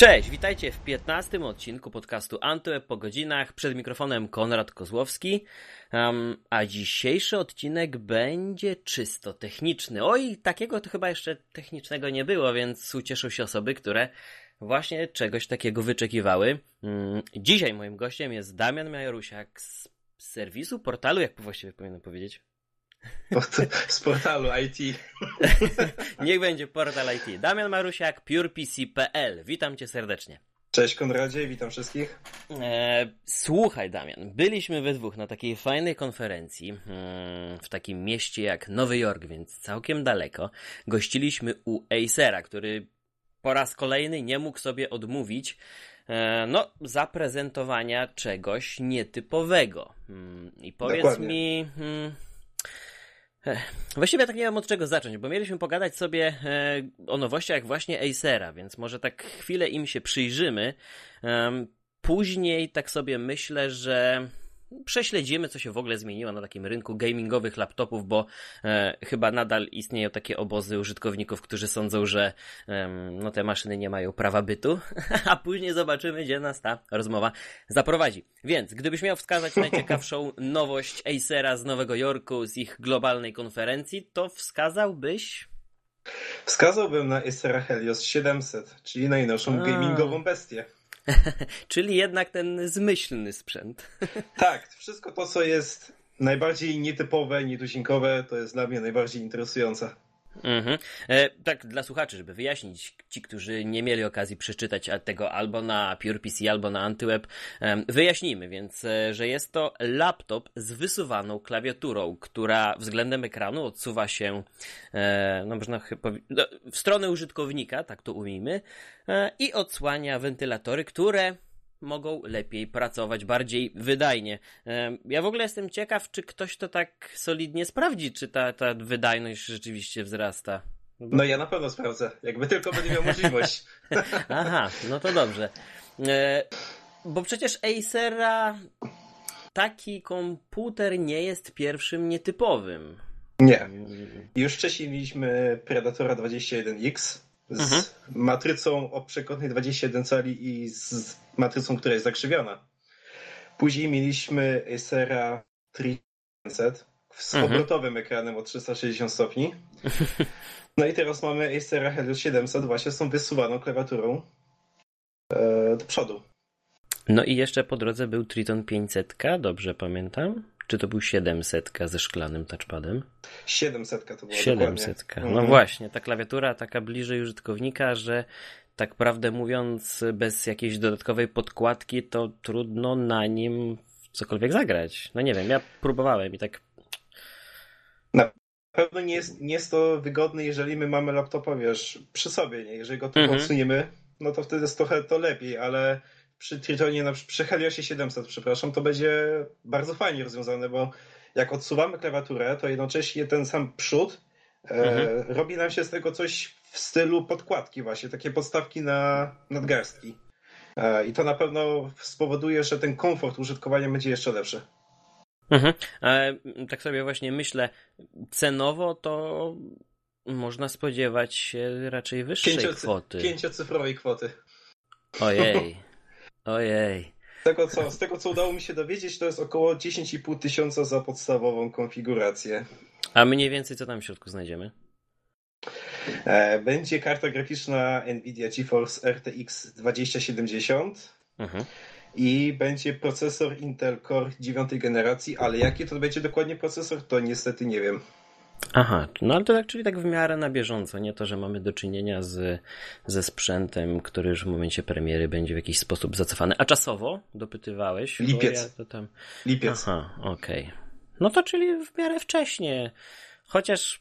Cześć, witajcie w 15 odcinku podcastu Antweb po godzinach. Przed mikrofonem Konrad Kozłowski. Um, a dzisiejszy odcinek będzie czysto techniczny. Oj, takiego to chyba jeszcze technicznego nie było, więc ucieszą się osoby, które właśnie czegoś takiego wyczekiwały. Um, dzisiaj moim gościem jest Damian Majorusiak z serwisu, portalu, jak właściwie powinienem powiedzieć? Z portalu IT. Niech będzie portal IT. Damian Marusiak, purepc.pl. Witam cię serdecznie. Cześć Konradzie, witam wszystkich. E, słuchaj Damian, byliśmy we dwóch na takiej fajnej konferencji hmm, w takim mieście jak Nowy Jork, więc całkiem daleko. Gościliśmy u Acera, który po raz kolejny nie mógł sobie odmówić e, no, zaprezentowania czegoś nietypowego. Hmm, I powiedz Dokładnie. mi... Właściwie tak nie wiem od czego zacząć, bo mieliśmy pogadać sobie e, o nowościach właśnie Acera, więc może tak chwilę im się przyjrzymy. Później tak sobie myślę, że prześledzimy, co się w ogóle zmieniło na takim rynku gamingowych laptopów, bo e, chyba nadal istnieją takie obozy użytkowników, którzy sądzą, że e, no, te maszyny nie mają prawa bytu, a później zobaczymy, gdzie nas ta rozmowa zaprowadzi. Więc, gdybyś miał wskazać najciekawszą nowość Acera z Nowego Jorku, z ich globalnej konferencji, to wskazałbyś... Wskazałbym na Acera Helios 700, czyli najnowszą a. gamingową bestię. Czyli jednak ten zmyślny sprzęt. tak, wszystko to, co jest najbardziej nietypowe, nietuzinkowe, to jest dla mnie najbardziej interesujące. Mhm. E, tak, dla słuchaczy, żeby wyjaśnić, ci, którzy nie mieli okazji przeczytać tego albo na PurePC, albo na AntyWeb, e, wyjaśnijmy więc, e, że jest to laptop z wysuwaną klawiaturą, która względem ekranu odsuwa się, e, no można chyba, no, w stronę użytkownika, tak to ujmijmy, e, i odsłania wentylatory, które mogą lepiej pracować, bardziej wydajnie. Ja w ogóle jestem ciekaw, czy ktoś to tak solidnie sprawdzi, czy ta, ta wydajność rzeczywiście wzrasta. No ja na pewno sprawdzę, jakby tylko będę miał możliwość. Aha, no to dobrze. E, bo przecież Acera taki komputer nie jest pierwszym nietypowym. Nie. Już wcześniej mieliśmy Predatora 21X, z mhm. matrycą o przekątnej 21 cali i z matrycą, która jest zakrzywiona. Później mieliśmy Acera 300 z mhm. obrotowym ekranem o 360 stopni. No i teraz mamy Acera Helios 700 właśnie z tą wysuwaną klawiaturą e, do przodu. No i jeszcze po drodze był Triton 500, dobrze pamiętam? Czy to był 700 ze szklanym touchpadem? 700 to było 700. No mhm. właśnie, ta klawiatura taka bliżej użytkownika, że tak prawdę mówiąc, bez jakiejś dodatkowej podkładki, to trudno na nim cokolwiek zagrać. No nie wiem, ja próbowałem i tak. Na pewno nie jest, nie jest to wygodne, jeżeli my mamy laptopa, wiesz, przy sobie, nie? Jeżeli go tu mhm. odsuniemy, no to wtedy jest trochę to lepiej, ale przy Tritonie, no, przy Heliosie 700, przepraszam, to będzie bardzo fajnie rozwiązane, bo jak odsuwamy klawiaturę, to jednocześnie ten sam przód e, mhm. robi nam się z tego coś w stylu podkładki właśnie, takie podstawki na nadgarstki. E, I to na pewno spowoduje, że ten komfort użytkowania będzie jeszcze lepszy. Mhm. E, tak sobie właśnie myślę, cenowo to można spodziewać się raczej wyższej Pięciocy kwoty. Pięciocyfrowej kwoty. Ojej. Ojej. Z tego, co, z tego, co udało mi się dowiedzieć, to jest około 10,5 tysiąca za podstawową konfigurację. A mniej więcej co tam w środku znajdziemy? E, będzie karta graficzna Nvidia GeForce RTX 2070 mhm. i będzie procesor Intel Core 9 generacji, ale jaki to będzie dokładnie procesor, to niestety nie wiem. Aha, no ale to tak, czyli tak w miarę na bieżąco, nie to, że mamy do czynienia z, ze sprzętem, który już w momencie premiery będzie w jakiś sposób zacofany. A czasowo dopytywałeś? Lipiec. Ja tam... Lipiec. Aha, okej. Okay. No to czyli w miarę wcześnie. Chociaż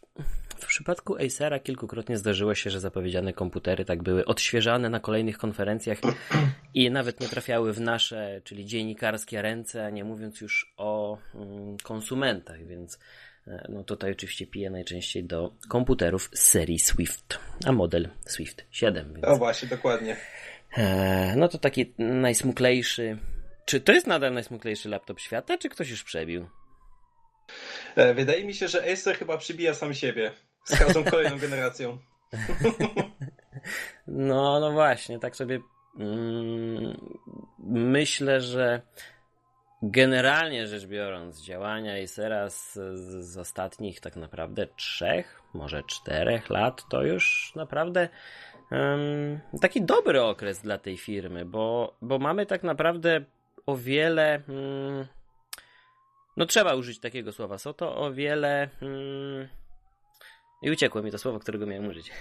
w przypadku Acera kilkukrotnie zdarzyło się, że zapowiedziane komputery tak były odświeżane na kolejnych konferencjach i nawet nie trafiały w nasze, czyli dziennikarskie ręce, nie mówiąc już o mm, konsumentach, więc no tutaj oczywiście piję najczęściej do komputerów z serii Swift, a model Swift 7. Więc... O właśnie, dokładnie. E, no to taki najsmuklejszy. Czy to jest nadal najsmuklejszy laptop świata, czy ktoś już przebił? E, wydaje mi się, że Acer chyba przybija sam siebie z każdą kolejną generacją. No, no właśnie, tak sobie mm, myślę, że generalnie rzecz biorąc, działania Acera z, z, ostatnich tak naprawdę trzech, może czterech lat to już naprawdę um, taki dobry okres dla tej firmy, bo, bo mamy tak naprawdę o wiele. Um, no trzeba użyć takiego słowa. Są to o wiele. Um, I uciekło mi to słowo, którego miałem użyć.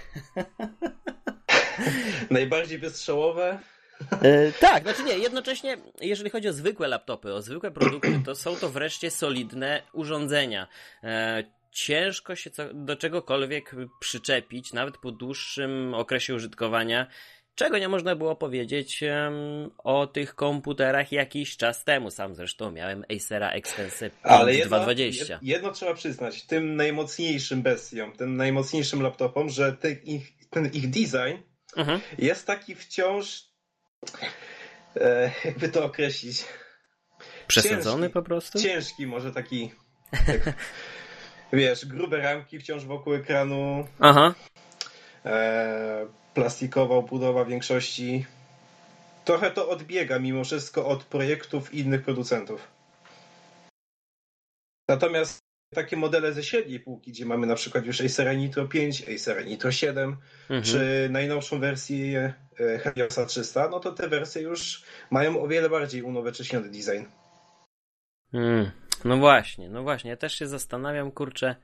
Najbardziej wystrzałowe. E, tak, znaczy nie, jednocześnie jeżeli chodzi o zwykłe laptopy, o zwykłe produkty, to są to wreszcie solidne urządzenia. E, ciężko się co, do czegokolwiek przyczepić, nawet po dłuższym okresie użytkowania, czego nie można było powiedzieć um, o tych komputerach jakiś czas temu. Sam zresztą miałem Acera Extensive Ale jedno, 220. Jedno trzeba przyznać, tym najmocniejszym bestiom, tym najmocniejszym laptopom, że ten ich, ten ich design mhm. jest taki wciąż e, jakby to określić. Przesadzony ciężki, po prostu? Ciężki, może taki. Tak, wiesz, grube ramki wciąż wokół ekranu. Aha. E, plastikowa obudowa większości. Trochę to odbiega mimo wszystko od projektów innych producentów. Natomiast takie modele ze średniej półki, gdzie mamy na przykład już Acera Nitro 5, Acera Nitro 7, mhm. czy najnowszą wersję Heliosa 300, no to te wersje już mają o wiele bardziej unowocześniony design. Mm, no właśnie, no właśnie. Ja też się zastanawiam, kurczę,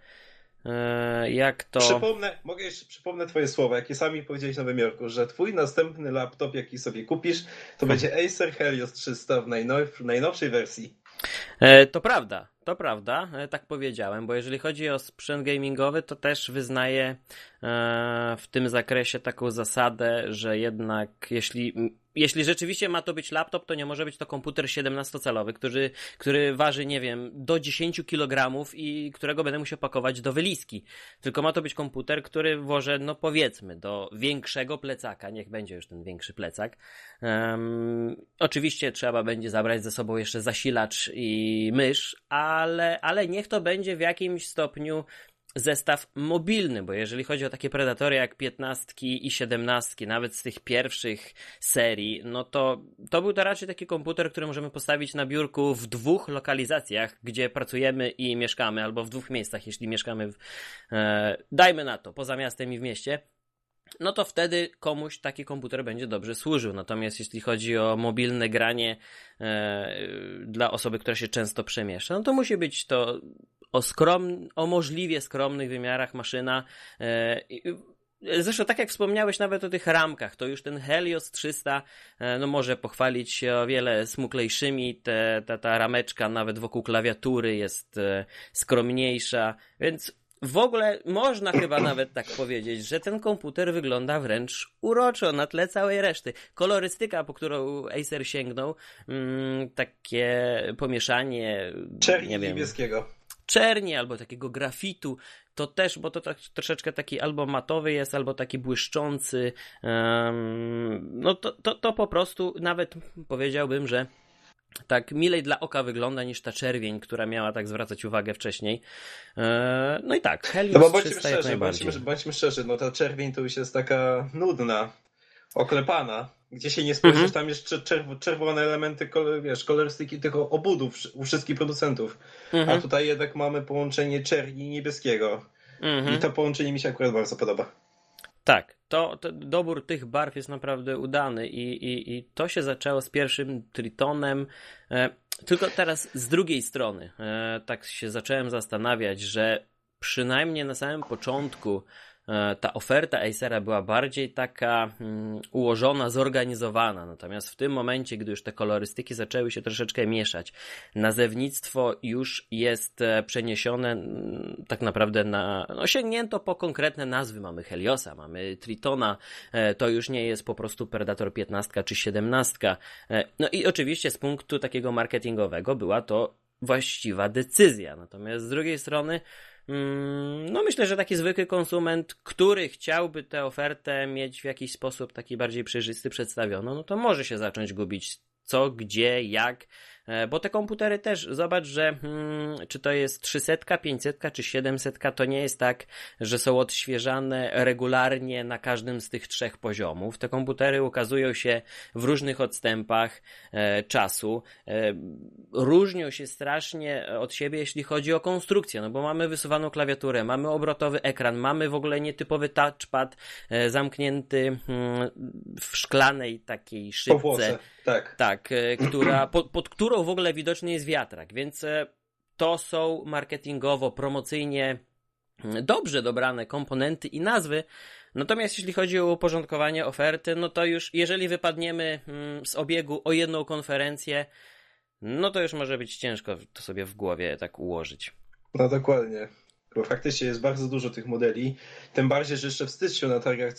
e, jak to. Przypomnę, mogę jeszcze przypomnę Twoje słowa, jakie sami powiedziałeś na wymiarku, że Twój następny laptop, jaki sobie kupisz, to hmm. będzie Acer Helios 300 w najnow najnowszej wersji. E, to prawda, to prawda, e, tak powiedziałem, bo jeżeli chodzi o sprzęt gamingowy, to też wyznaję e, w tym zakresie taką zasadę, że jednak jeśli jeśli rzeczywiście ma to być laptop, to nie może być to komputer 17-calowy, który, który waży, nie wiem, do 10 kg i którego będę musiał pakować do wyliski. Tylko ma to być komputer, który włożę, no powiedzmy, do większego plecaka. Niech będzie już ten większy plecak. Um, oczywiście trzeba będzie zabrać ze sobą jeszcze zasilacz i mysz, ale, ale niech to będzie w jakimś stopniu zestaw mobilny, bo jeżeli chodzi o takie predatory jak 15 i 17, nawet z tych pierwszych serii, no to to był to raczej taki komputer, który możemy postawić na biurku w dwóch lokalizacjach, gdzie pracujemy i mieszkamy, albo w dwóch miejscach, jeśli mieszkamy, w, e, dajmy na to, poza miastem i w mieście no to wtedy komuś taki komputer będzie dobrze służył. Natomiast jeśli chodzi o mobilne granie e, dla osoby, która się często przemieszcza, no to musi być to o, skrom, o możliwie skromnych wymiarach maszyna. E, Zresztą tak jak wspomniałeś nawet o tych ramkach, to już ten Helios 300 e, no może pochwalić się o wiele smuklejszymi, te, ta, ta rameczka nawet wokół klawiatury jest e, skromniejsza, więc w ogóle można chyba nawet tak powiedzieć, że ten komputer wygląda wręcz uroczo na tle całej reszty. Kolorystyka, po którą Acer sięgnął, mm, takie pomieszanie. Czerni niebieskiego. Czerni albo takiego grafitu, to też, bo to tak, troszeczkę taki albo matowy jest, albo taki błyszczący. Um, no to, to, to po prostu nawet powiedziałbym, że tak milej dla oka wygląda niż ta czerwień, która miała tak zwracać uwagę wcześniej. E, no i tak, Helios no bo bądźmy 300 szczerzy, bądźmy, bądźmy szczerzy, no ta czerwień to już jest taka nudna, oklepana. Gdzie się nie spojrzysz, mhm. tam jest czerwone elementy, wiesz, kolorystyki tych obudów u wszystkich producentów. Mhm. A tutaj jednak mamy połączenie czerni i niebieskiego. Mhm. I to połączenie mi się akurat bardzo podoba. Tak, to, to, dobór tych barw jest naprawdę udany i, i, i to się zaczęło z pierwszym Tritonem. E, tylko teraz z drugiej strony, e, tak się zacząłem zastanawiać, że przynajmniej na samym początku ta oferta Acera była bardziej taka mm, ułożona, zorganizowana. Natomiast w tym momencie, gdy już te kolorystyki zaczęły się troszeczkę mieszać, nazewnictwo już jest e, przeniesione mm, tak naprawdę na, no sięgnięto po konkretne nazwy. Mamy Heliosa, mamy Tritona, e, to już nie jest po prostu Predator 15 czy 17. No i oczywiście z punktu takiego marketingowego była to właściwa decyzja. Natomiast z drugiej strony, no myślę, że taki zwykły konsument, który chciałby tę ofertę mieć w jakiś sposób taki bardziej przejrzysty przedstawiono, no to może się zacząć gubić co, gdzie, jak bo te komputery też, zobacz, że hmm, czy to jest 300, 500 czy 700, to nie jest tak, że są odświeżane regularnie na każdym z tych trzech poziomów. Te komputery ukazują się w różnych odstępach e, czasu. E, różnią się strasznie od siebie, jeśli chodzi o konstrukcję, no bo mamy wysuwaną klawiaturę, mamy obrotowy ekran, mamy w ogóle nietypowy touchpad e, zamknięty hmm, w szklanej takiej szybce. tak. Tak, e, która, pod, pod którą w ogóle widoczny jest wiatrak, więc e, to są marketingowo, promocyjnie mm, dobrze dobrane komponenty i nazwy. Natomiast jeśli chodzi o uporządkowanie oferty, no to już jeżeli wypadniemy mm, z obiegu o jedną konferencję, no to już może być ciężko to sobie w głowie tak ułożyć. No dokładnie. Bo faktycznie jest bardzo dużo tych modeli. Tym bardziej, że jeszcze w styczniu na targach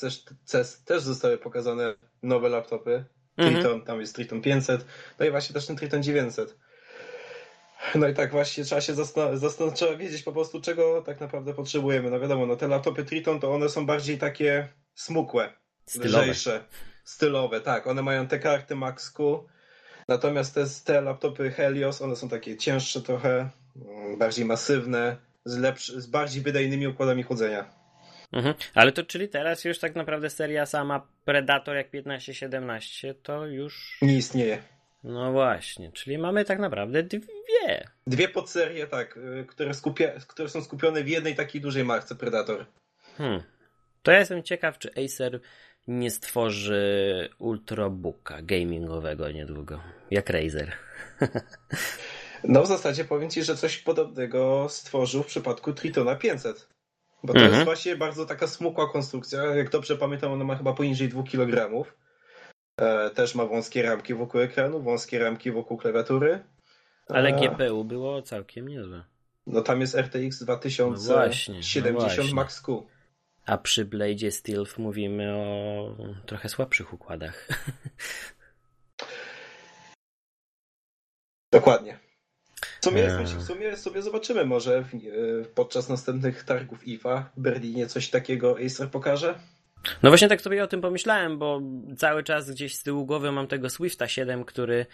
CES też zostały pokazane nowe laptopy. Mhm. Triton, tam jest Triton 500, no i właśnie też ten Triton 900. No i tak właśnie trzeba się zastanowić, trzeba wiedzieć po prostu, czego tak naprawdę potrzebujemy. No wiadomo, no te laptopy Triton to one są bardziej takie smukłe, stylowe. lżejsze, stylowe, tak. One mają te karty Max-Q, natomiast te, te laptopy Helios, one są takie cięższe trochę, mm, bardziej masywne, z, lepszy, z bardziej wydajnymi układami chłodzenia. Mhm. Ale to czyli teraz już tak naprawdę seria sama Predator jak 15-17 to już... Nie istnieje. No właśnie, czyli mamy tak naprawdę dwie. Dwie podserie, tak, y, które, skupia, które są skupione w jednej takiej dużej marce Predator. Hmm. To ja jestem ciekaw, czy Acer nie stworzy ultrabooka gamingowego niedługo, jak Razer. no w zasadzie powiem Ci, że coś podobnego stworzył w przypadku Tritona 500. Bo to mhm. jest właśnie bardzo taka smukła konstrukcja. Jak dobrze pamiętam, ona ma chyba poniżej 2 kg. E, też ma wąskie ramki wokół ekranu, wąskie ramki wokół klawiatury. Ale e, GPU było całkiem niezłe. No tam jest RTX 2070 no właśnie, no Max Q. A przy Blade Stealth mówimy o trochę słabszych układach. Dokładnie. W sumie, w sumie sobie zobaczymy, może e, podczas następnych targów IFA w Berlinie coś takiego Acer pokaże. No właśnie tak sobie o tym pomyślałem, bo cały czas gdzieś z tyłu głowy mam tego Swifta 7, który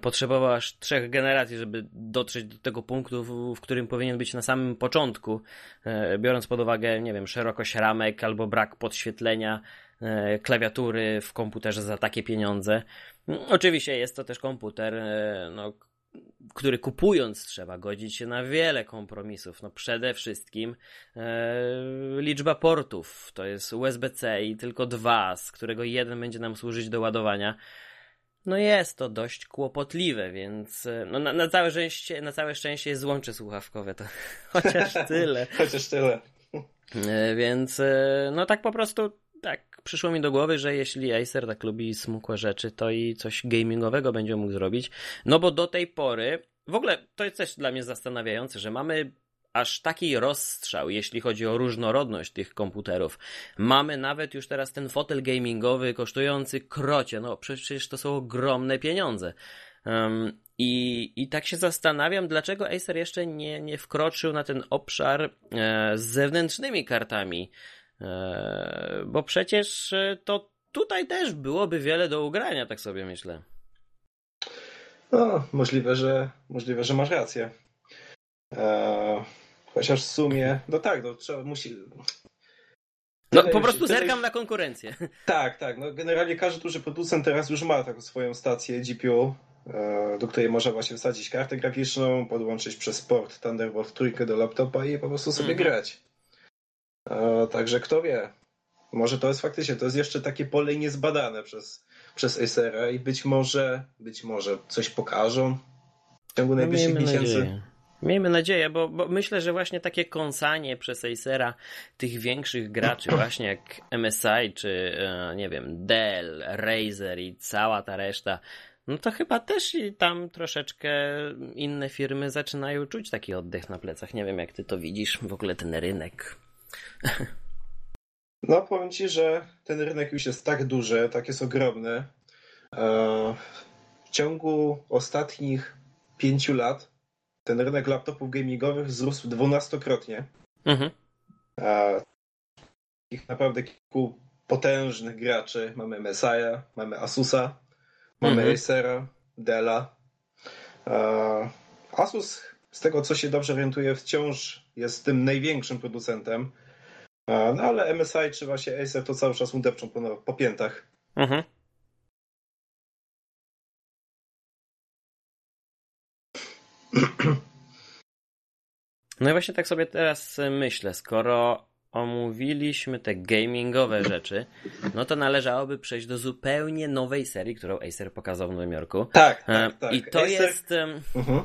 potrzebował aż trzech generacji, żeby dotrzeć do tego punktu, w, w którym powinien być na samym początku, e, biorąc pod uwagę, nie wiem, szerokość ramek albo brak podświetlenia e, klawiatury w komputerze za takie pieniądze. Oczywiście jest to też komputer, no, który kupując trzeba godzić się na wiele kompromisów. No przede wszystkim e, liczba portów to jest USB-C i tylko dwa, z którego jeden będzie nam służyć do ładowania. No jest to dość kłopotliwe, więc e, no na, na, całe szczęście, na całe szczęście jest złącze słuchawkowe, to chociaż tyle. chociaż tyle. E, więc e, no tak po prostu tak przyszło mi do głowy, że jeśli Acer tak lubi smukłe rzeczy, to i coś gamingowego będzie mógł zrobić. No bo do tej pory, w ogóle to jest też dla mnie zastanawiające, że mamy aż taki rozstrzał, jeśli chodzi o różnorodność tych komputerów. Mamy nawet już teraz ten fotel gamingowy kosztujący krocie, no przecież to są ogromne pieniądze. Um, i, I tak się zastanawiam, dlaczego Acer jeszcze nie, nie wkroczył na ten obszar e, z zewnętrznymi kartami bo przecież e, to tutaj też byłoby wiele do ugrania, tak sobie myślę. No, możliwe, że, możliwe, że masz rację. Eee, chociaż w sumie, no tak, no trzeba, musi... No po prostu zerkam na konkurencję. Tak, tak. No, generalnie każdy duży producent teraz już ma taką swoją stację GPU, e, do której można właśnie wsadzić kartę graficzną, podłączyć przez port Thunderbolt trójkę do laptopa i po prostu sobie mm grać. E, także kto wie. Może to jest faktycznie, to jest jeszcze takie pole niezbadane przez, przez Acera i być może, być może coś pokażą w ciągu no, najbliższych miesięcy. Nadzieję. Miejmy nadzieję, bo, bo, myślę, że właśnie takie kąsanie przez Acera tych większych graczy, właśnie jak MSI, czy e, nie wiem, Dell, Razer i cała ta reszta, no to chyba też tam troszeczkę inne firmy zaczynają czuć taki oddech na plecach. Nie wiem, jak ty to widzisz, w ogóle ten rynek. No, powiem Ci, że ten rynek już jest tak duży, tak jest ogromny. E, w ciągu ostatnich pięciu lat ten rynek laptopów gamingowych wzrósł dwunastokrotnie. Mhm. E, ich naprawdę kilku potężnych graczy. Mamy Messiah, mamy Asusa, mamy mhm. Acera, Della. Asus, z tego co się dobrze orientuję, wciąż jest tym największym producentem. No ale MSI czy właśnie Acer to cały czas mu depczą po, po piętach. Mhm. No i właśnie tak sobie teraz myślę, skoro omówiliśmy te gamingowe rzeczy, no to należałoby przejść do zupełnie nowej serii, którą Acer pokazał w Nowym Jorku. Tak, tak, tak. I to Acer... jest... Um,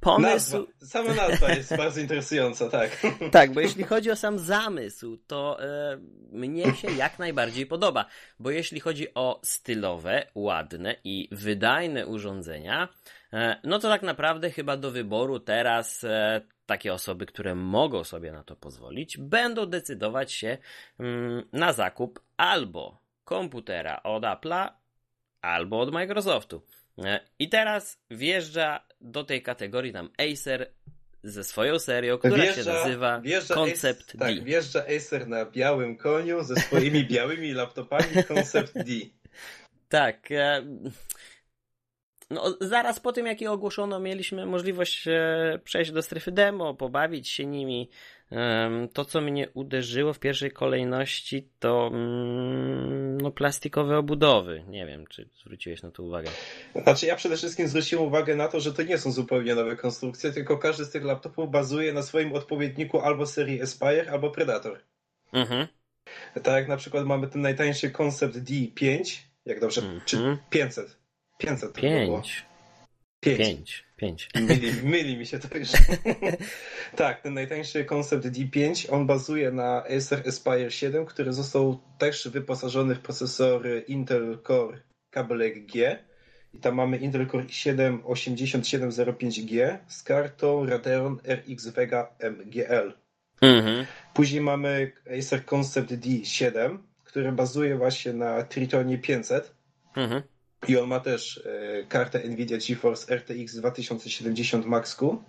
Pomysł. Nazwa. Sama nazwa jest bardzo interesująca, tak. Tak, bo jeśli chodzi o sam zamysł, to e, mnie się jak najbardziej podoba. Bo jeśli chodzi o stylowe, ładne i wydajne urządzenia, e, no to tak naprawdę chyba do wyboru teraz e, takie osoby, które mogą sobie na to pozwolić, będą decydować się mm, na zakup albo komputera od Apple'a, albo od Microsoftu. E, I teraz wjeżdża do tej kategorii tam Acer ze swoją serią, która wjeżdża, się nazywa Concept Acer, D. Tak, wjeżdża Acer na białym koniu ze swoimi białymi laptopami Concept D. Tak. No, zaraz po tym, jak je ogłoszono, mieliśmy możliwość e, przejść do strefy demo, pobawić się nimi. To, co mnie uderzyło w pierwszej kolejności, to mm, no, plastikowe obudowy. Nie wiem, czy zwróciłeś na to uwagę. Znaczy, ja przede wszystkim zwróciłem uwagę na to, że to nie są zupełnie nowe konstrukcje, tylko każdy z tych laptopów bazuje na swoim odpowiedniku albo serii Aspire, albo Predator. Mhm. Tak jak na przykład mamy ten najtańszy Concept D5, jak dobrze, mhm. czy 500. 500 to 5. Było. 5. 5. 5. Myli, myli mi się to już. tak, ten najtańszy koncept D5, on bazuje na Acer Aspire 7, który został też wyposażony w procesory Intel Core kabelek G. I tam mamy Intel Core i7 8705G z kartą Radeon RX Vega MGL. Mhm. Później mamy Acer Concept D7, który bazuje właśnie na Tritonie 500. Mhm. I on ma też e, kartę Nvidia GeForce RTX 2070 Max-Q.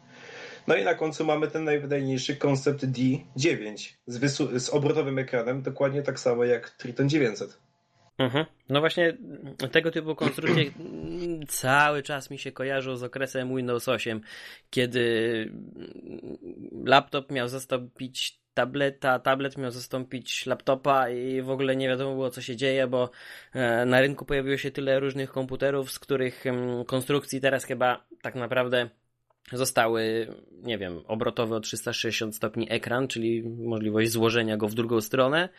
No i na końcu mamy ten najwydajniejszy koncept D9 z, z obrotowym ekranem, dokładnie tak samo jak Triton 900. Mhm. No właśnie tego typu konstrukcje cały czas mi się kojarzą z okresem Windows 8, kiedy laptop miał zastąpić tableta, tablet miał zastąpić laptopa i w ogóle nie wiadomo było co się dzieje, bo e, na rynku pojawiło się tyle różnych komputerów, z których konstrukcji teraz chyba tak naprawdę zostały, nie wiem, obrotowy o 360 stopni ekran, czyli możliwość złożenia go w drugą stronę,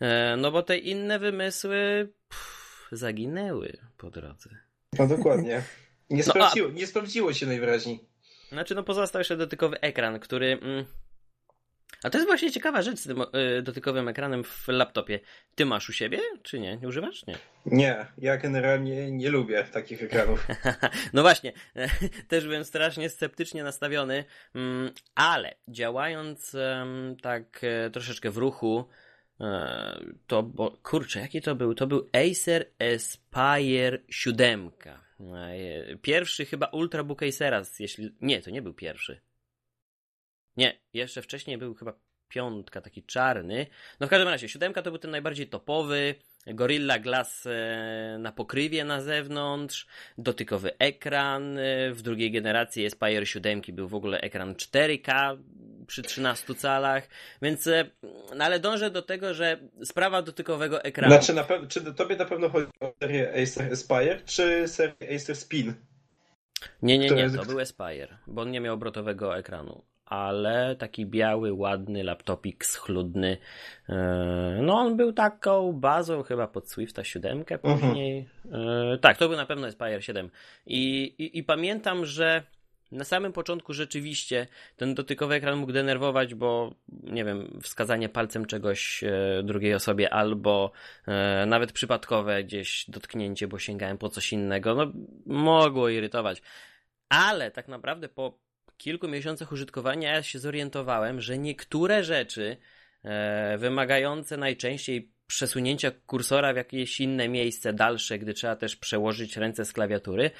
e, no bo te inne wymysły pff, zaginęły po drodze. No dokładnie. Nie, no, sprawdziło, a... nie sprawdziło się najwyraźniej. Znaczy, no pozostał jeszcze dotykowy ekran, który... Mm, a to jest właśnie ciekawa rzecz z tym y, dotykowym ekranem w laptopie. Ty masz u siebie, czy nie? Nie używasz? Nie. Nie, ja generalnie nie lubię takich ekranów. no właśnie, też byłem strasznie sceptycznie nastawiony, mm, ale działając tak e, troszeczkę w ruchu, e, to, bo kurczę, jaki to był? To był Acer Aspire 7. E, pierwszy chyba Ultrabook Acera, jeśli... Nie, to nie był pierwszy. Nie, jeszcze wcześniej był chyba piątka, taki czarny. No w każdym razie, siódemka to był ten najbardziej topowy. Gorilla Glass e, na pokrywie na zewnątrz, dotykowy ekran. E, w drugiej generacji Aspire 7 był w ogóle ekran 4K przy 13 calach, więc e, no ale dążę do tego, że sprawa dotykowego ekranu. Znaczy, na pe- czy tobie na pewno chodzi o serię Acer Aspire, czy serię Acer Spin? Nie, nie, nie, to był Aspire, bo on nie miał obrotowego ekranu ale taki biały, ładny laptopik schludny. E, no on był taką bazą chyba pod Swifta 7 mhm. później. Mhm. Tak, to był na pewno Aspire 7. I, i, I pamiętam, że na samym początku rzeczywiście ten dotykowy ekran mógł denerwować, bo nie wiem, wskazanie palcem czegoś e, drugiej osobie albo e, nawet przypadkowe gdzieś dotknięcie, bo sięgałem po coś innego, no mogło irytować. Ale tak naprawdę po kilku miesiącach użytkowania ja się zorientowałem, że niektóre rzeczy e, wymagające najczęściej przesunięcia kursora w jakieś inne miejsce dalsze, gdy trzeba też przełożyć ręce z klawiatury,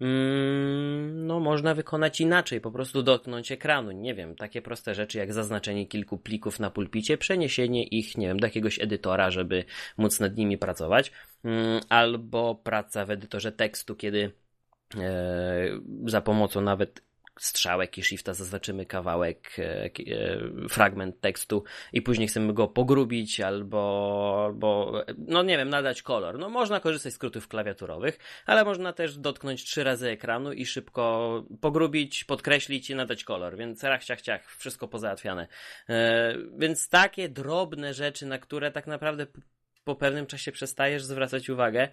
mm, no można wykonać inaczej, po prostu dotknąć ekranu. Nie wiem, takie proste rzeczy jak zaznaczenie kilku plików na pulpicie, przeniesienie ich, nie wiem, do jakiegoś edytora, żeby móc nad nimi pracować, mm, albo praca w edytorze tekstu, kiedy za pomocą nawet strzałek i shifta zaznaczymy kawałek, e, e, fragment tekstu i później chcemy go pogrubić albo, albo, no nie wiem, nadać kolor. No można korzystać z skrótów klawiaturowych, ale można też dotknąć trzy razy ekranu i szybko pogrubić, podkreślić i nadać kolor, więc rach, ciach, ciach, wszystko pozałatwiane. E, więc takie drobne rzeczy, na które tak naprawdę po pewnym czasie przestajesz zwracać uwagę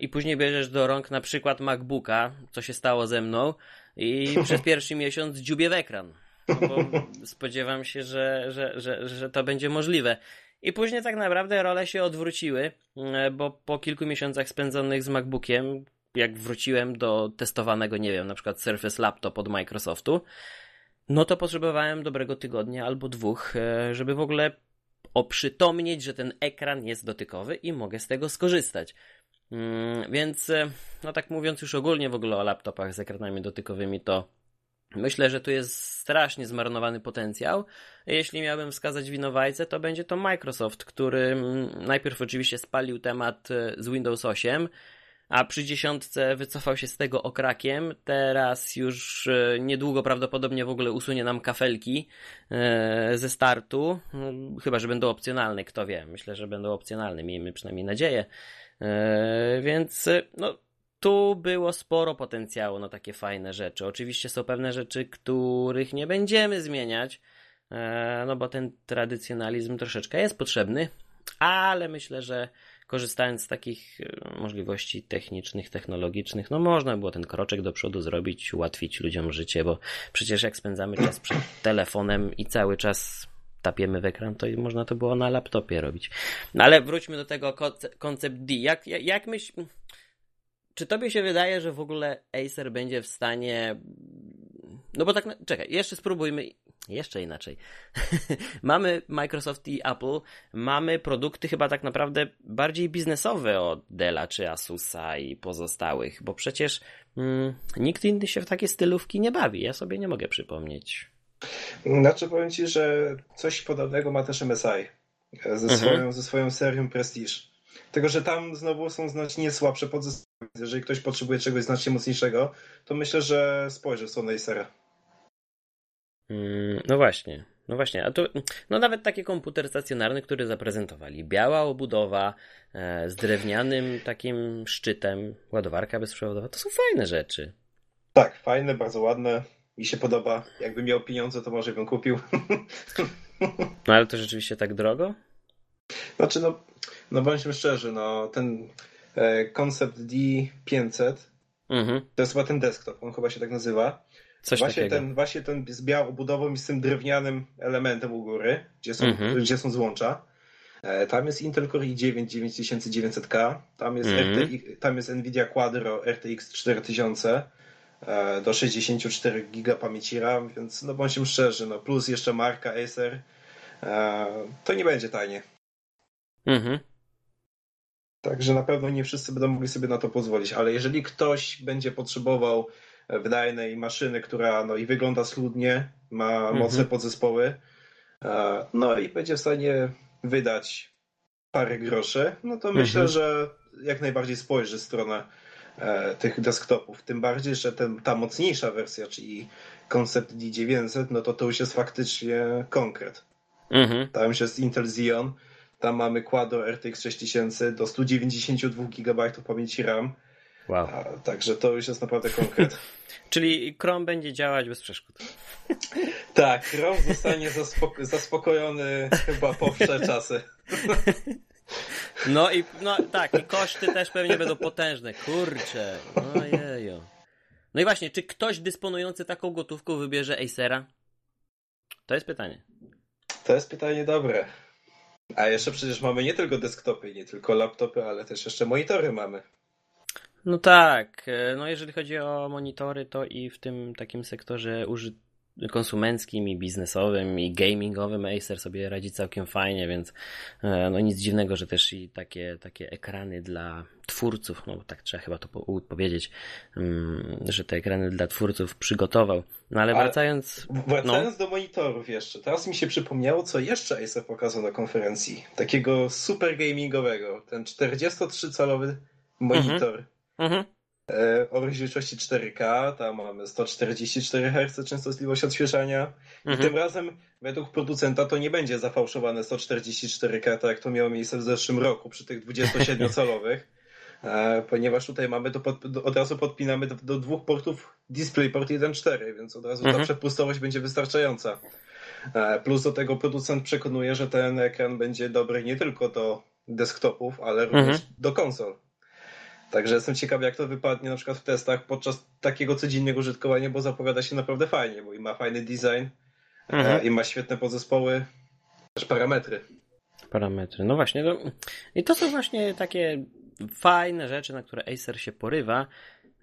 i później bierzesz do rąk na przykład MacBooka, co się stało ze mną, i przez pierwszy miesiąc dziubię w ekran. No bo spodziewam się, że, że, że, że to będzie możliwe. I później tak naprawdę role się odwróciły, e, bo po kilku miesiącach spędzonych z MacBookiem, jak wróciłem do testowanego, nie wiem, na przykład Surface Laptop od Microsoftu, no to potrzebowałem dobrego tygodnia albo dwóch, e, żeby w ogóle oprzytomnieć, że ten ekran jest dotykowy i mogę z tego skorzystać. Mm, więc, e, no tak mówiąc już ogólnie w ogóle o laptopach z ekranami dotykowymi, to myślę, że tu jest strasznie zmarnowany potencjał. Jeśli miałbym wskazać winowajcę, to będzie to Microsoft, który mm, najpierw oczywiście spalił temat e, z Windows 8, a przy dziesiątce wycofał się z tego okrakiem. Teraz już e, niedługo prawdopodobnie w ogóle usunie nam kafelki ze startu. Mm, chyba, że będą opcjonalne, kto wie. Myślę, że będą opcjonalne, miejmy przynajmniej nadzieję. E, więc no, tu było sporo potencjału na takie fajne rzeczy. Oczywiście są pewne rzeczy, których nie będziemy zmieniać, e, no bo ten tradycjonalizm troszeczkę jest potrzebny, ale myślę, że korzystając z takich e, możliwości technicznych, technologicznych, no można było ten kroczek do przodu zrobić, ułatwić ludziom życie, bo przecież jak spędzamy czas przed telefonem i cały czas tapiemy w ekran, to można to było na laptopie robić. No ale wróćmy do tego koncept D. Jak, jak, jak myśl... Czy tobie się wydaje, że w ogóle Acer będzie w stanie... No bo tak, czekaj, jeszcze spróbujmy jeszcze inaczej. mamy Microsoft i Apple, mamy produkty chyba tak naprawdę bardziej biznesowe od Della czy Asusa i pozostałych, bo przecież mm, nikt inny się w takie stylówki nie bawi. Ja sobie nie mogę przypomnieć. Znaczy powiem Ci, że coś podobnego ma też MSI e, ze, mhm. swoją, ze swoją serią Prestige. Tylko, że tam znowu są znacznie słabsze podzespoły. Jeżeli ktoś potrzebuje czegoś znacznie mocniejszego, to myślę, że spojrzy w stronę Acera. Mm, no właśnie. No właśnie, a tu, no nawet taki komputer stacjonarny, który zaprezentowali. Biała obudowa e, z drewnianym takim szczytem, ładowarka bezprzewodowa, to są fajne rzeczy. Tak, fajne, bardzo ładne mi się podoba. Jakbym miał pieniądze, to może bym kupił. No ale to rzeczywiście tak drogo? Znaczy, no, no bądźmy szczerzy, no ten e, koncept D500 mhm. to jest chyba ten desktop, on chyba się tak nazywa. Coś właśnie takiego. ten, właśnie ten z białą obudową i z tym drewnianym elementem u góry, gdzie są, mhm. gdzie są złącza. E, tam jest Intel Core i9 9900K, tam jest, mhm. RTX, tam jest Nvidia Quadro RTX 4000, E, do 64 giga pamięci RAM, więc no bądźmy szczerzy, no plus jeszcze marka Acer, e, to nie będzie tanie. Mhm. Także na pewno nie wszyscy będą mogli sobie na to pozwolić, ale jeżeli ktoś będzie potrzebował wydajnej maszyny, która no i wygląda schludnie, ma mhm. mocne podzespoły, e, no i będzie w stanie wydać parę groszy, no to mhm. myślę, że jak najbardziej spojrzy w stronę E, tych desktopów. Tym bardziej, że ten, ta mocniejsza wersja, czyli koncept D900, no to to już jest faktycznie konkret. Mhm. Tam już jest Intel Xeon, tam mamy Quadro RTX 6000 do 192 GB pamięci RAM. Wow. A, także to już jest naprawdę konkret. Czyli Chrome będzie działać bez przeszkód. tak, Chrome zostanie zaspoko zaspokojony chyba po wsze czasy. No i no tak, i koszty też pewnie będą potężne. Kurczę. Ojejo. No i właśnie, czy ktoś dysponujący taką gotówką wybierze Acera? To jest pytanie. To jest pytanie dobre. A jeszcze przecież mamy nie tylko desktopy, nie tylko laptopy, ale też jeszcze monitory mamy. No tak, no jeżeli chodzi o monitory, to i w tym takim sektorze uży konsumenckim i biznesowym i gamingowym Acer sobie radzi całkiem fajnie, więc e, no nic dziwnego, że też i takie, takie ekrany dla twórców, no tak trzeba chyba to powiedzieć, mm, że te ekrany dla twórców przygotował. No ale wracając... wracając no. do monitorów jeszcze, teraz mi się przypomniało, co jeszcze Acer pokazał na konferencji. Takiego super gamingowego, ten 43-calowy monitor. Mhm. Mhm. E, o rozdzielczości 4K, tam mamy 144 Hz częstotliwość odświeżania mhm. i tym razem według producenta to nie będzie zafałszowane 144K, tak jak to miało miejsce w zeszłym roku przy tych 27-calowych, e, ponieważ tutaj mamy to pod, od razu podpinamy do, do, dwóch portów DisplayPort 1.4, więc od razu mhm. ta przepustowość będzie wystarczająca. E, plus do tego producent przekonuje, że ten ekran będzie dobry nie tylko do desktopów, ale również mhm. do konsol. Także jestem ciekawy, jak to wypadnie na przykład w testach podczas takiego codziennego użytkowania, bo zapowiada się naprawdę fajnie, bo i ma fajny design, e, mhm. i ma świetne podzespoły, też parametry. Parametry, no właśnie. No, I to są właśnie takie fajne rzeczy, na które Acer się porywa.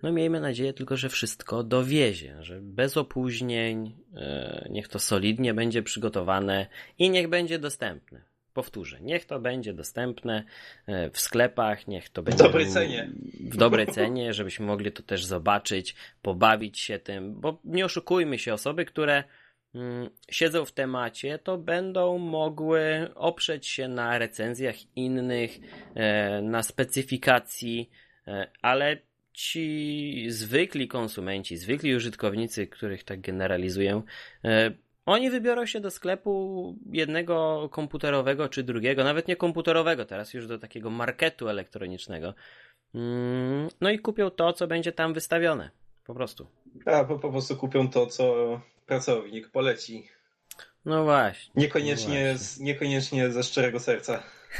No miejmy nadzieję tylko, że wszystko dowiezie, że bez opóźnień, e, niech to solidnie będzie przygotowane i niech będzie dostępne. Powtórzę, niech to będzie dostępne e, w sklepach, niech to będzie w dobrej cenie. W dobrej cenie, żebyśmy mogli to też zobaczyć, pobawić się tym, bo nie oszukujmy się, osoby, które mm, siedzą w temacie, to będą mogły oprzeć się na recenzjach innych, e, na specyfikacji, ale ci zwykli konsumenci, zwykli użytkownicy, których tak generalizuję, e, oni wybiorą się do sklepu jednego komputerowego czy drugiego, nawet nie komputerowego, teraz już do takiego marketu elektronicznego. Mm, no i kupią to, co będzie tam wystawione. Po prostu. A, po, po prostu kupią to, co pracownik poleci. No właśnie. Niekoniecznie, no właśnie. Niekoniecznie ze szczerego serca.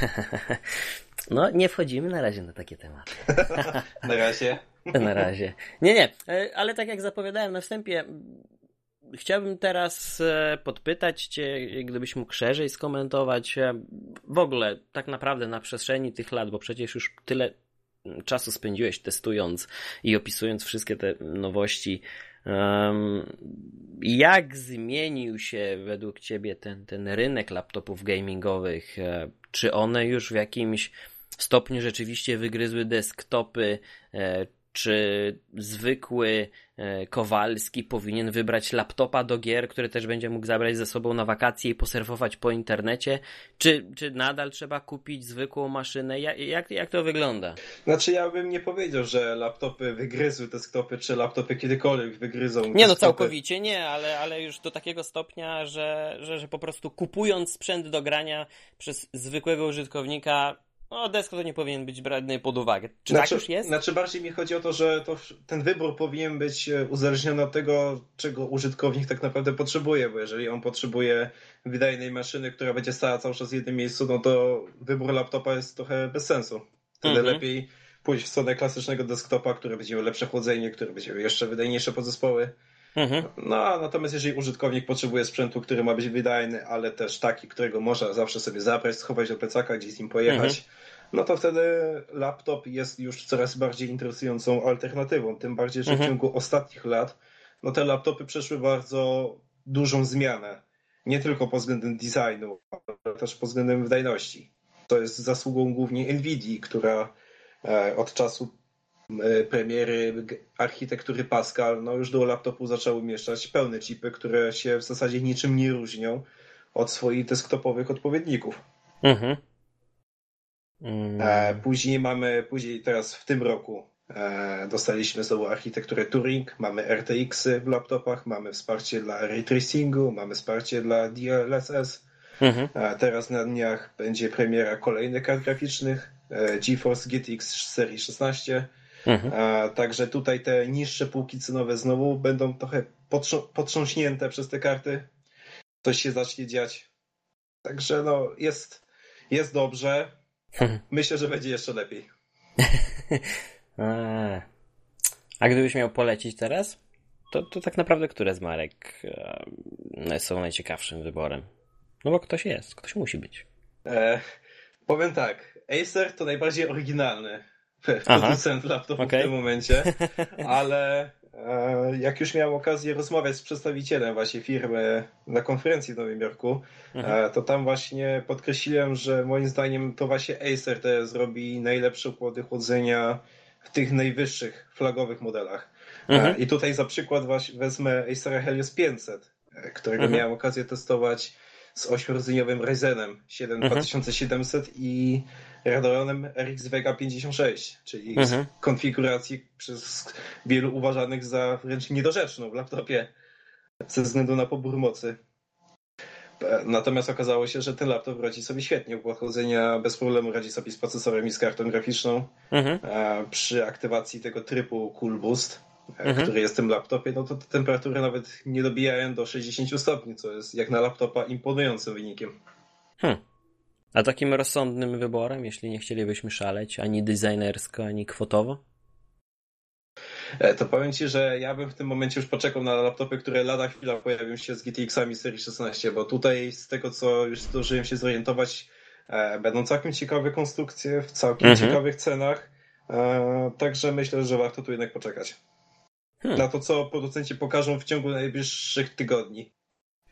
No, nie wchodzimy na razie na takie tematy. na razie. Na razie. Nie, nie, e, ale tak jak zapowiadałem na wstępie, chciałbym teraz e, podpytać Cię, gdybyś mógł szerzej skomentować e, w ogóle tak naprawdę na przestrzeni tych lat, bo przecież już tyle czasu spędziłeś testując i opisując wszystkie te nowości. Jak zmienił się według Ciebie ten, ten rynek laptopów gamingowych? Czy one już w jakimś stopniu rzeczywiście wygryzły desktopy? czy zwykły e, Kowalski powinien wybrać laptopa do gier, który też będzie mógł zabrać ze sobą na wakacje i poserwować po internecie? Czy, czy nadal trzeba kupić zwykłą maszynę? Jak, jak, jak to wygląda? Znaczy ja bym nie powiedział, że laptopy wygryzły desktopy, czy laptopy kiedykolwiek wygryzą Nie no, całkowicie nie, ale, ale już do takiego stopnia, że, że, że po prostu kupując sprzęt do grania przez zwykłego użytkownika no, desko to nie powinien być brany pod uwagę. Czy tak znaczy, tak już jest? Znaczy bardziej mi chodzi o to, że to, ten wybór powinien być e, uzależniony od tego, czego użytkownik tak naprawdę potrzebuje, bo jeżeli on potrzebuje wydajnej maszyny, która będzie stała cały czas w jednym miejscu, no to wybór laptopa jest trochę bez sensu. Wtedy mhm. lepiej pójść w stronę klasycznego desktopa, który będzie miał lepsze chłodzenie, który będzie miał jeszcze wydajniejsze podzespoły. Mhm. No, natomiast jeżeli użytkownik potrzebuje sprzętu, który ma być wydajny, ale też taki, którego można zawsze sobie zabrać, schować do plecaka, gdzieś z nim pojechać, mhm. no to wtedy laptop jest już coraz bardziej interesującą alternatywą. Tym bardziej, że mhm. w ciągu ostatnich lat no te laptopy przeszły bardzo dużą zmianę. Nie tylko pod względem designu, ale też pod względem wydajności. To jest zasługą głównie Nvidia, która e, od czasu premiery architektury Pascal, no już do laptopu zaczęły umieszczać pełne chipy, które się w zasadzie niczym nie różnią od swoich desktopowych odpowiedników. Mhm. Mm. Później mamy, później teraz w tym roku e, dostaliśmy znowu architekturę Turing, mamy RTX-y w laptopach, mamy wsparcie dla ray tracingu, mamy wsparcie dla DLSS. Mhm. Teraz na dniach będzie premiera kolejnych kart graficznych, GeForce GTX serii 16, Mhm. także tutaj te niższe półki cenowe znowu będą trochę potrząśnięte przez te karty. Coś się zacznie dziać. Także no, jest, jest dobrze. Mhm. Myślę, że będzie jeszcze lepiej. A gdybyś miał polecić teraz, to, to tak naprawdę które z marek e, są najciekawszym wyborem? No bo ktoś jest, ktoś musi być. E, powiem tak, Acer to najbardziej oryginalny producent laptopu okay. w tym momencie, ale e, jak już miałem okazję rozmawiać z przedstawicielem właśnie firmy na konferencji w Nowym Jorku, mhm. E, to tam właśnie podkreśliłem, że moim zdaniem to właśnie Acer teraz zrobi najlepsze układy chłodzenia w tych najwyższych flagowych modelach. E, mhm. I tutaj za przykład wezmę Acera Helios 500, którego mhm. miałem okazję testować z 8-rdzeniowym Ryzenem 7 mhm. 2700 i Radeonem RX Vega 56, czyli mhm. konfiguracji przez wielu uważanych za wręcz niedorzeczną w laptopie ze względu na pobór mocy. Natomiast okazało się, że ten laptop radzi sobie świetnie. U pochodzenia bez problemu radzi sobie z procesorem i z kartą graficzną. Mhm. Przy aktywacji tego trybu Cool Boost, e, mhm. który jest w tym laptopie, no to te temperatury nawet nie dobijają do 60 stopni, co jest jak na laptopa imponującym wynikiem. Hmm. A takim rozsądnym wyborem, jeśli nie chcielibyśmy szaleć ani designersko, ani kwotowo? E, to powiem Ci, że ja bym w tym momencie już poczekał na laptopy, które lada chwila pojawią się z GTX-ami serii 16, bo tutaj z tego, co już zdążyłem się zorientować, e, będą całkiem ciekawe konstrukcje w całkiem mhm. ciekawych cenach, e, także myślę, że warto tu jednak poczekać. Hmm. Na to, co producenci pokażą w ciągu najbliższych tygodni.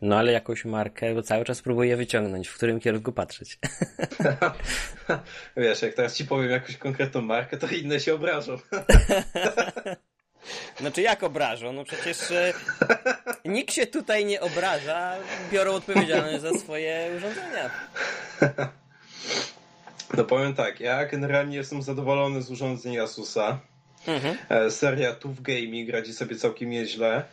No ale jakąś markę, bo cały czas próbuję wyciągnąć, w którym kierunku patrzeć. Wiesz, jak teraz ci powiem jakąś konkretną markę, to inne się obrażą. Znaczy jak obrażą? No przecież e, nikt się tutaj nie obraża, biorą odpowiedzialność za swoje urządzenia. No powiem tak, ja generalnie jestem zadowolony z urządzeń Asusa. Mhm. E, seria TUF Gaming radzi sobie całkiem nieźle.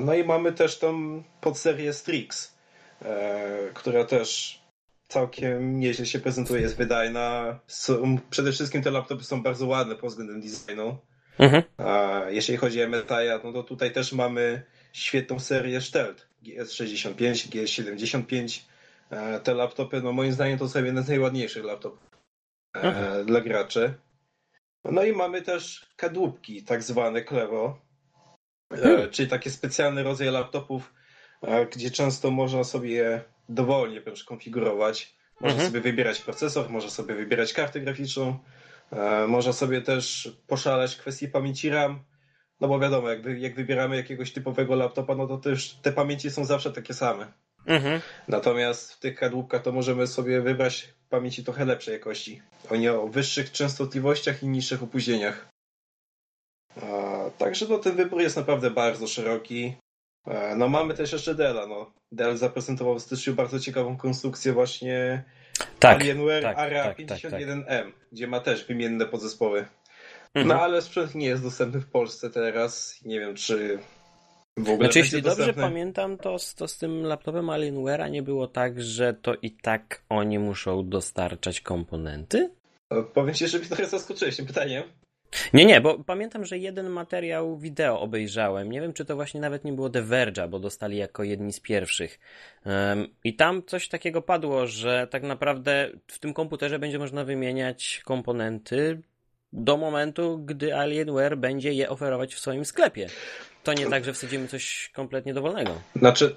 No i mamy też tą podserię Strix, e, która też całkiem nieźle się prezentuje, jest wydajna. Są, przede wszystkim te laptopy są bardzo ładne pod względem designu. Mhm. Jeśli chodzi o MSI, no to tutaj też mamy świetną serię Stealth GS65, GS75. E, te laptopy, no moim zdaniem to są jedne z najładniejszych laptopów e, mhm. dla graczy. No i mamy też kadłubki, tak zwane Klevo, Hmm. Czyli taki specjalny rodzaj laptopów, e, gdzie często można sobie dowolnie wręcz konfigurować. Można mhm. sobie wybierać procesor, można sobie wybierać kartę graficzną, e, można sobie też poszaleć kwestii pamięci RAM. No bo wiadomo, jak, jak wybieramy jakiegoś typowego laptopa, no to też te pamięci są zawsze takie same. Mhm. Natomiast w tych kadłubkach to możemy sobie wybrać pamięci trochę lepszej jakości. Oni o wyższych częstotliwościach i niższych opóźnieniach. Także no, ten wybór jest naprawdę bardzo szeroki. E, no mamy też jeszcze Della. No. Dell zaprezentował w styczniu bardzo ciekawą konstrukcję właśnie tak, Alienware tak, Area tak, 51M, tak, tak. gdzie ma też wymienne podzespoły. Mhm. No ale sprzęt nie jest dostępny w Polsce teraz. Nie wiem, czy w ogóle Znaczy, jeśli dobrze pamiętam, to, to z tym laptopem Alienware'a nie było tak, że to i tak oni muszą dostarczać komponenty? Powiem Ci, że mnie trochę zaskoczyłeś tym pytaniem. Nie, nie, bo pamiętam, że jeden materiał wideo obejrzałem. Nie wiem, czy to właśnie nawet nie było The Verge'a, bo dostali jako jedni z pierwszych. Um, I tam coś takiego padło, że tak naprawdę w tym komputerze będzie można wymieniać komponenty do momentu, gdy Alienware będzie je oferować w swoim sklepie. To nie tak, że wsadzimy coś kompletnie dowolnego. Znaczy,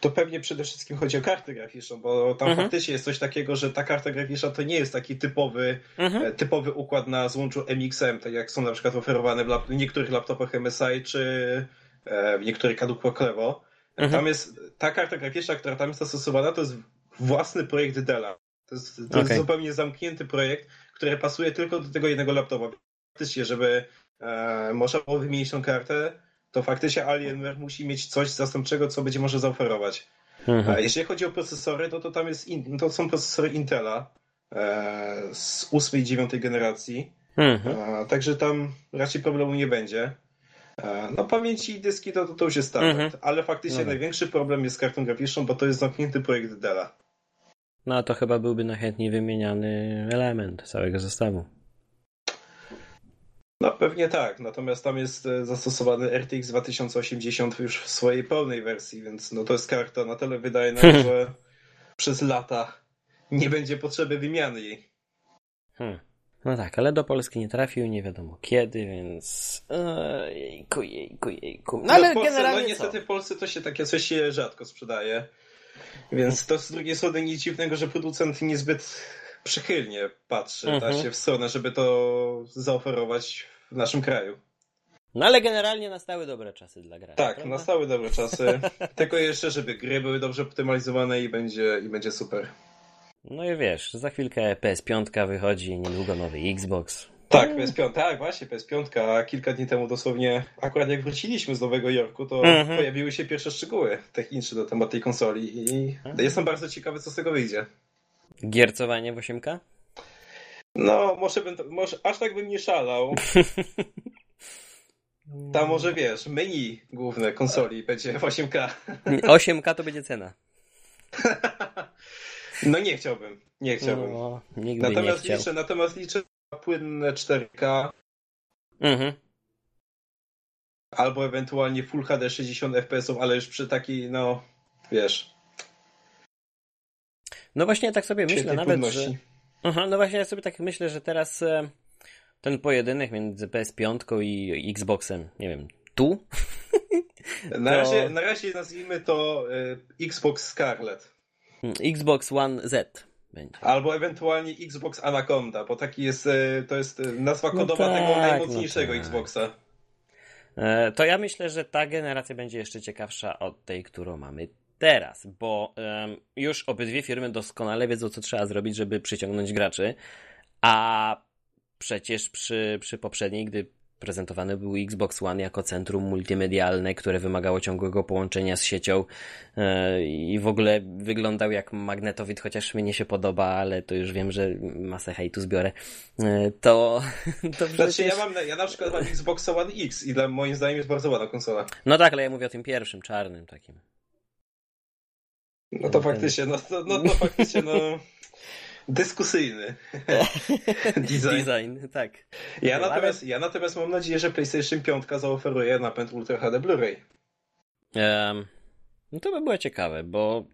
to pewnie przede wszystkim chodzi o kartę graficzną, bo tam mhm. faktycznie jest coś takiego, że ta karta graficzna to nie jest taki typowy, mhm. E, typowy układ na złączu MXM, tak jak są na przykład oferowane w niektórych laptopach MSI czy e, w niektórych kadłubkach Clevo. Mhm. Tam jest ta karta graficzna, która tam jest zastosowana, to jest własny projekt Della. To jest, to okay. jest zupełnie zamknięty projekt, który pasuje tylko do tego jednego laptopa. Faktycznie, żeby e, można było wymienić tą kartę, to faktycznie Alienware musi mieć coś zastępczego, co będzie może zaoferować. Mhm. A jeśli chodzi o procesory, to, to tam jest in, to są procesory Intela e, z 8 i 9 generacji. Mhm. E, także tam raczej problemu nie będzie. E, no pamięci i dyski to, to, to już jest standard, mhm. ale faktycznie no tak. największy problem jest z kartą graficzną, bo to jest zamknięty projekt Della. No a to chyba byłby najchętniej wymieniany element całego zestawu. No pewnie tak, natomiast tam jest e, zastosowany RTX 2080 już w swojej pełnej wersji, więc no to jest karta na tyle wydajna, że przez lata nie będzie potrzeby wymiany jej. Hmm. No tak, ale do Polski nie trafił, nie wiadomo kiedy, więc jejku, jejku, jejku. No, no ale Polsce, generalnie No niestety co? w Polsce to się takie coś się rzadko sprzedaje, więc to z drugiej strony nic dziwnego, że producent niezbyt przychylnie patrzy mhm. da się w stronę, żeby to zaoferować w naszym kraju. No ale generalnie nastały dobre czasy dla graczy. Tak, prawda? nastały dobre czasy. Tylko jeszcze, żeby gry były dobrze optymalizowane i będzie, i będzie super. No i wiesz, za chwilkę PS5 wychodzi, niedługo nowy Xbox. Tak, PS5, tak, właśnie, PS5. A kilka dni temu dosłownie, akurat jak wróciliśmy z Nowego Jorku, to mhm. pojawiły się pierwsze szczegóły techniczne na temat tej konsoli i mhm. jestem bardzo ciekawy, co z tego wyjdzie. Giercowanie w 8K? No, może, bym, może aż tak bym nie szalał. Tam może wiesz, menu główne konsoli będzie w 8K. 8K to będzie cena. No nie chciałbym. Nie chciałbym. No, natomiast, nie liczę, natomiast liczę płynne 4K. Mhm. Albo ewentualnie Full HD 60 FPS, ale już przy takiej, no wiesz. No właśnie tak sobie myślę nawet, płynności. że... Aha, no właśnie ja sobie tak myślę, że teraz e, ten pojedynek między PS5 i Xboxem, nie wiem, tu? Na, to... razie, na razie nazwijmy to y, Xbox Scarlet. Xbox One Z. Będzie. Albo ewentualnie Xbox Anaconda, bo taki jest, y, to jest nazwa kodowa no tak, tego najmocniejszego no tak. Xboxa. E, to ja myślę, że ta generacja będzie jeszcze ciekawsza od tej, którą mamy teraz, bo już obydwie firmy doskonale wiedzą, co trzeba zrobić, żeby przyciągnąć graczy, a przecież przy, przy poprzedniej, gdy prezentowany był Xbox One jako centrum multimedialne, które wymagało ciągłego połączenia z siecią yy, i w ogóle wyglądał jak magnetowid, chociaż mnie się podoba, ale to już wiem, że masę hejtu zbiorę. Yy, to, to przecież... Znaczy ja mam, ja na przykład mam Xbox One X i dla moim zdaniem jest bardzo ładna konsola. No tak, ale ja mówię o tym pierwszym, czarnym takim. No to faktycznie, no, no, no, no faktycznie, no... Dyskusyjny design. design. tak. Ja natomiast, ja natomiast mam nadzieję, że PlayStation 5 zaoferuje napęd Ultra HD Blu-ray. Um, no to by było ciekawe, bo.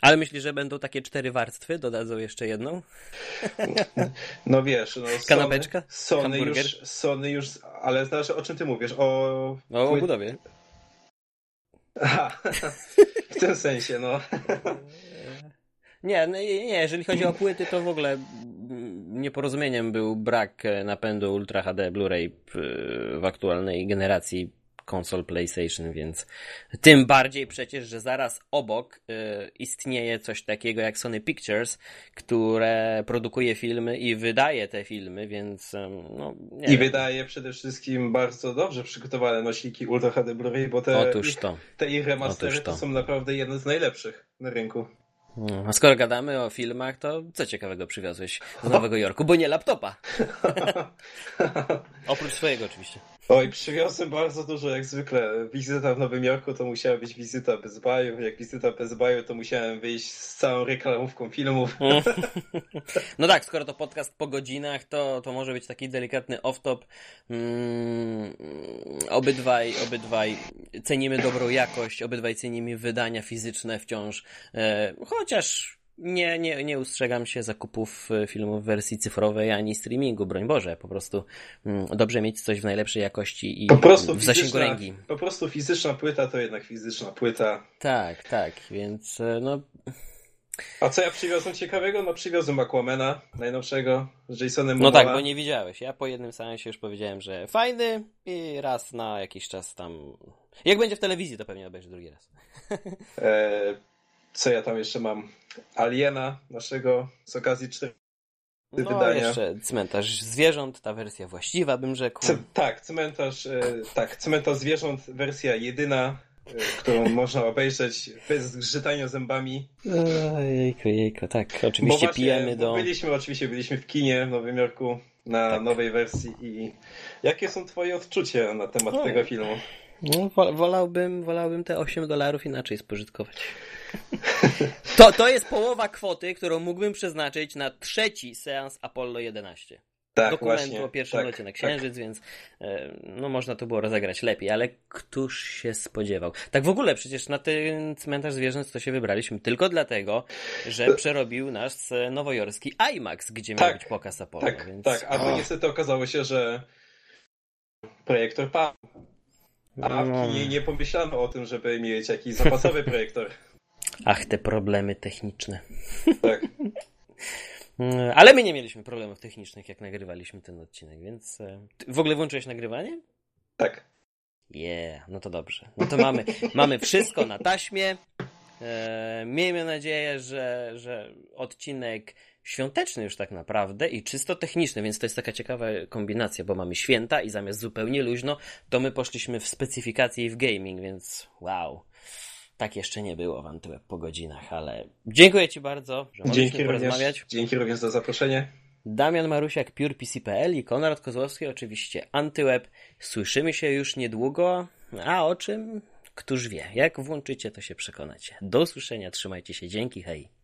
Ale myślisz, że będą takie cztery warstwy? Dodadzą jeszcze jedną? No wiesz, no. Sony, Kanapeczka? Sony już, Sony już. Ale znaczy, o czym ty mówisz? O. O budowie. Aha, w tym sensie, no. Nie, no nie, jeżeli chodzi o płyty, to w ogóle nieporozumieniem był brak napędu Ultra HD Blu-ray w aktualnej generacji konsol PlayStation, więc tym bardziej przecież, że zaraz obok y, istnieje coś takiego jak Sony Pictures, które produkuje filmy i wydaje te filmy, więc no, I wiem. wydaje przede wszystkim bardzo dobrze przygotowane nośniki Ultra HD Blu-ray, bo te, Otóż to. Te ich remastery to. to są naprawdę jedne z najlepszych na rynku. No, a skoro gadamy o filmach, to co ciekawego przywiozłeś z Nowego Jorku? Bo nie laptopa. Oprócz swojego oczywiście. Oj, przywiozłem bardzo dużo, jak zwykle. Wizyta w Nowym Jorku to musiała być wizyta bez baju. Jak wizyta bez baju, to musiałem wyjść z całą reklamówką filmów. No tak, skoro to podcast po godzinach, to, to może być taki delikatny off-top. Mm, obydwaj, obydwaj cenimy dobrą jakość, obydwaj cenimy wydania fizyczne wciąż. E, chociaż nie, nie, nie ustrzegam się zakupów e, filmów w wersji cyfrowej ani streamingu, broń Boże. Po prostu mm, dobrze mieć coś w najlepszej jakości i po prostu w zasięgu ręki. Po prostu fizyczna płyta to jednak fizyczna płyta. Tak, tak, więc e, no. A co ja przywiozłem ciekawego? No przywiozłem Aquamana najnowszego z Jasonem Momoa. No tak, bo nie widziałeś. Ja po jednym seansie już powiedziałem, że fajny i raz na jakiś czas tam... Jak będzie w telewizji, to pewnie obejrzę drugi raz. E, co ja tam jeszcze mam? Aliena naszego z okazji 4 no, wydania. jeszcze cmentarz zwierząt, ta wersja właściwa bym rzekł. C tak, cmentarz, e, tak, cmentarz zwierząt, wersja jedyna, e, którą można obejrzeć bez zgrzytania zębami. Jejku, jejku, tak, oczywiście właśnie, pijemy do... Byliśmy, oczywiście byliśmy w kinie w Nowym Jorku na tak. nowej wersji i jakie są twoje odczucia na temat o. tego filmu? No, wolałbym, wolałbym te 8 dolarów inaczej spożytkować. To, to jest połowa kwoty, którą mógłbym przeznaczyć na trzeci seans Apollo 11. Tak, Dokument właśnie, o pierwszym tak, locie na Księżyc, tak. więc e, no można to było rozegrać lepiej, ale któż się spodziewał? Tak w ogóle przecież na ten cmentarz zwierząt to się wybraliśmy tylko dlatego, że przerobił nas nowojorski IMAX, gdzie miał tak, być pokaz Apollo. Tak, więc... tak, a to niestety okazało się, że projektor padł. A w no. kinie nie pomyślano o tym, żeby mieć jakiś zapasowy projektor. Ach, te problemy techniczne. Tak. Ale my nie mieliśmy problemów technicznych, jak nagrywaliśmy ten odcinek, więc. E, w ogóle włączyłeś nagrywanie? Tak. Yeah, no to dobrze. No to mamy, mamy wszystko na taśmie. E, miejmy nadzieję, że, że odcinek świąteczny już tak naprawdę i czysto techniczny, więc to jest taka ciekawa kombinacja, bo mamy święta i zamiast zupełnie luźno, to my poszliśmy w specyfikację i w gaming, więc wow. Tak jeszcze nie było w Antyweb po godzinach, ale dziękuję Ci bardzo, że dzięki porozmawiać. Również, dzięki również za zaproszenie. Damian Marusiak, PurePC.pl i Konrad Kozłowski, oczywiście Antyweb. Słyszymy się już niedługo, a o czym? Któż wie. Jak włączycie, to się przekonacie. Do usłyszenia, trzymajcie się, dzięki, hej.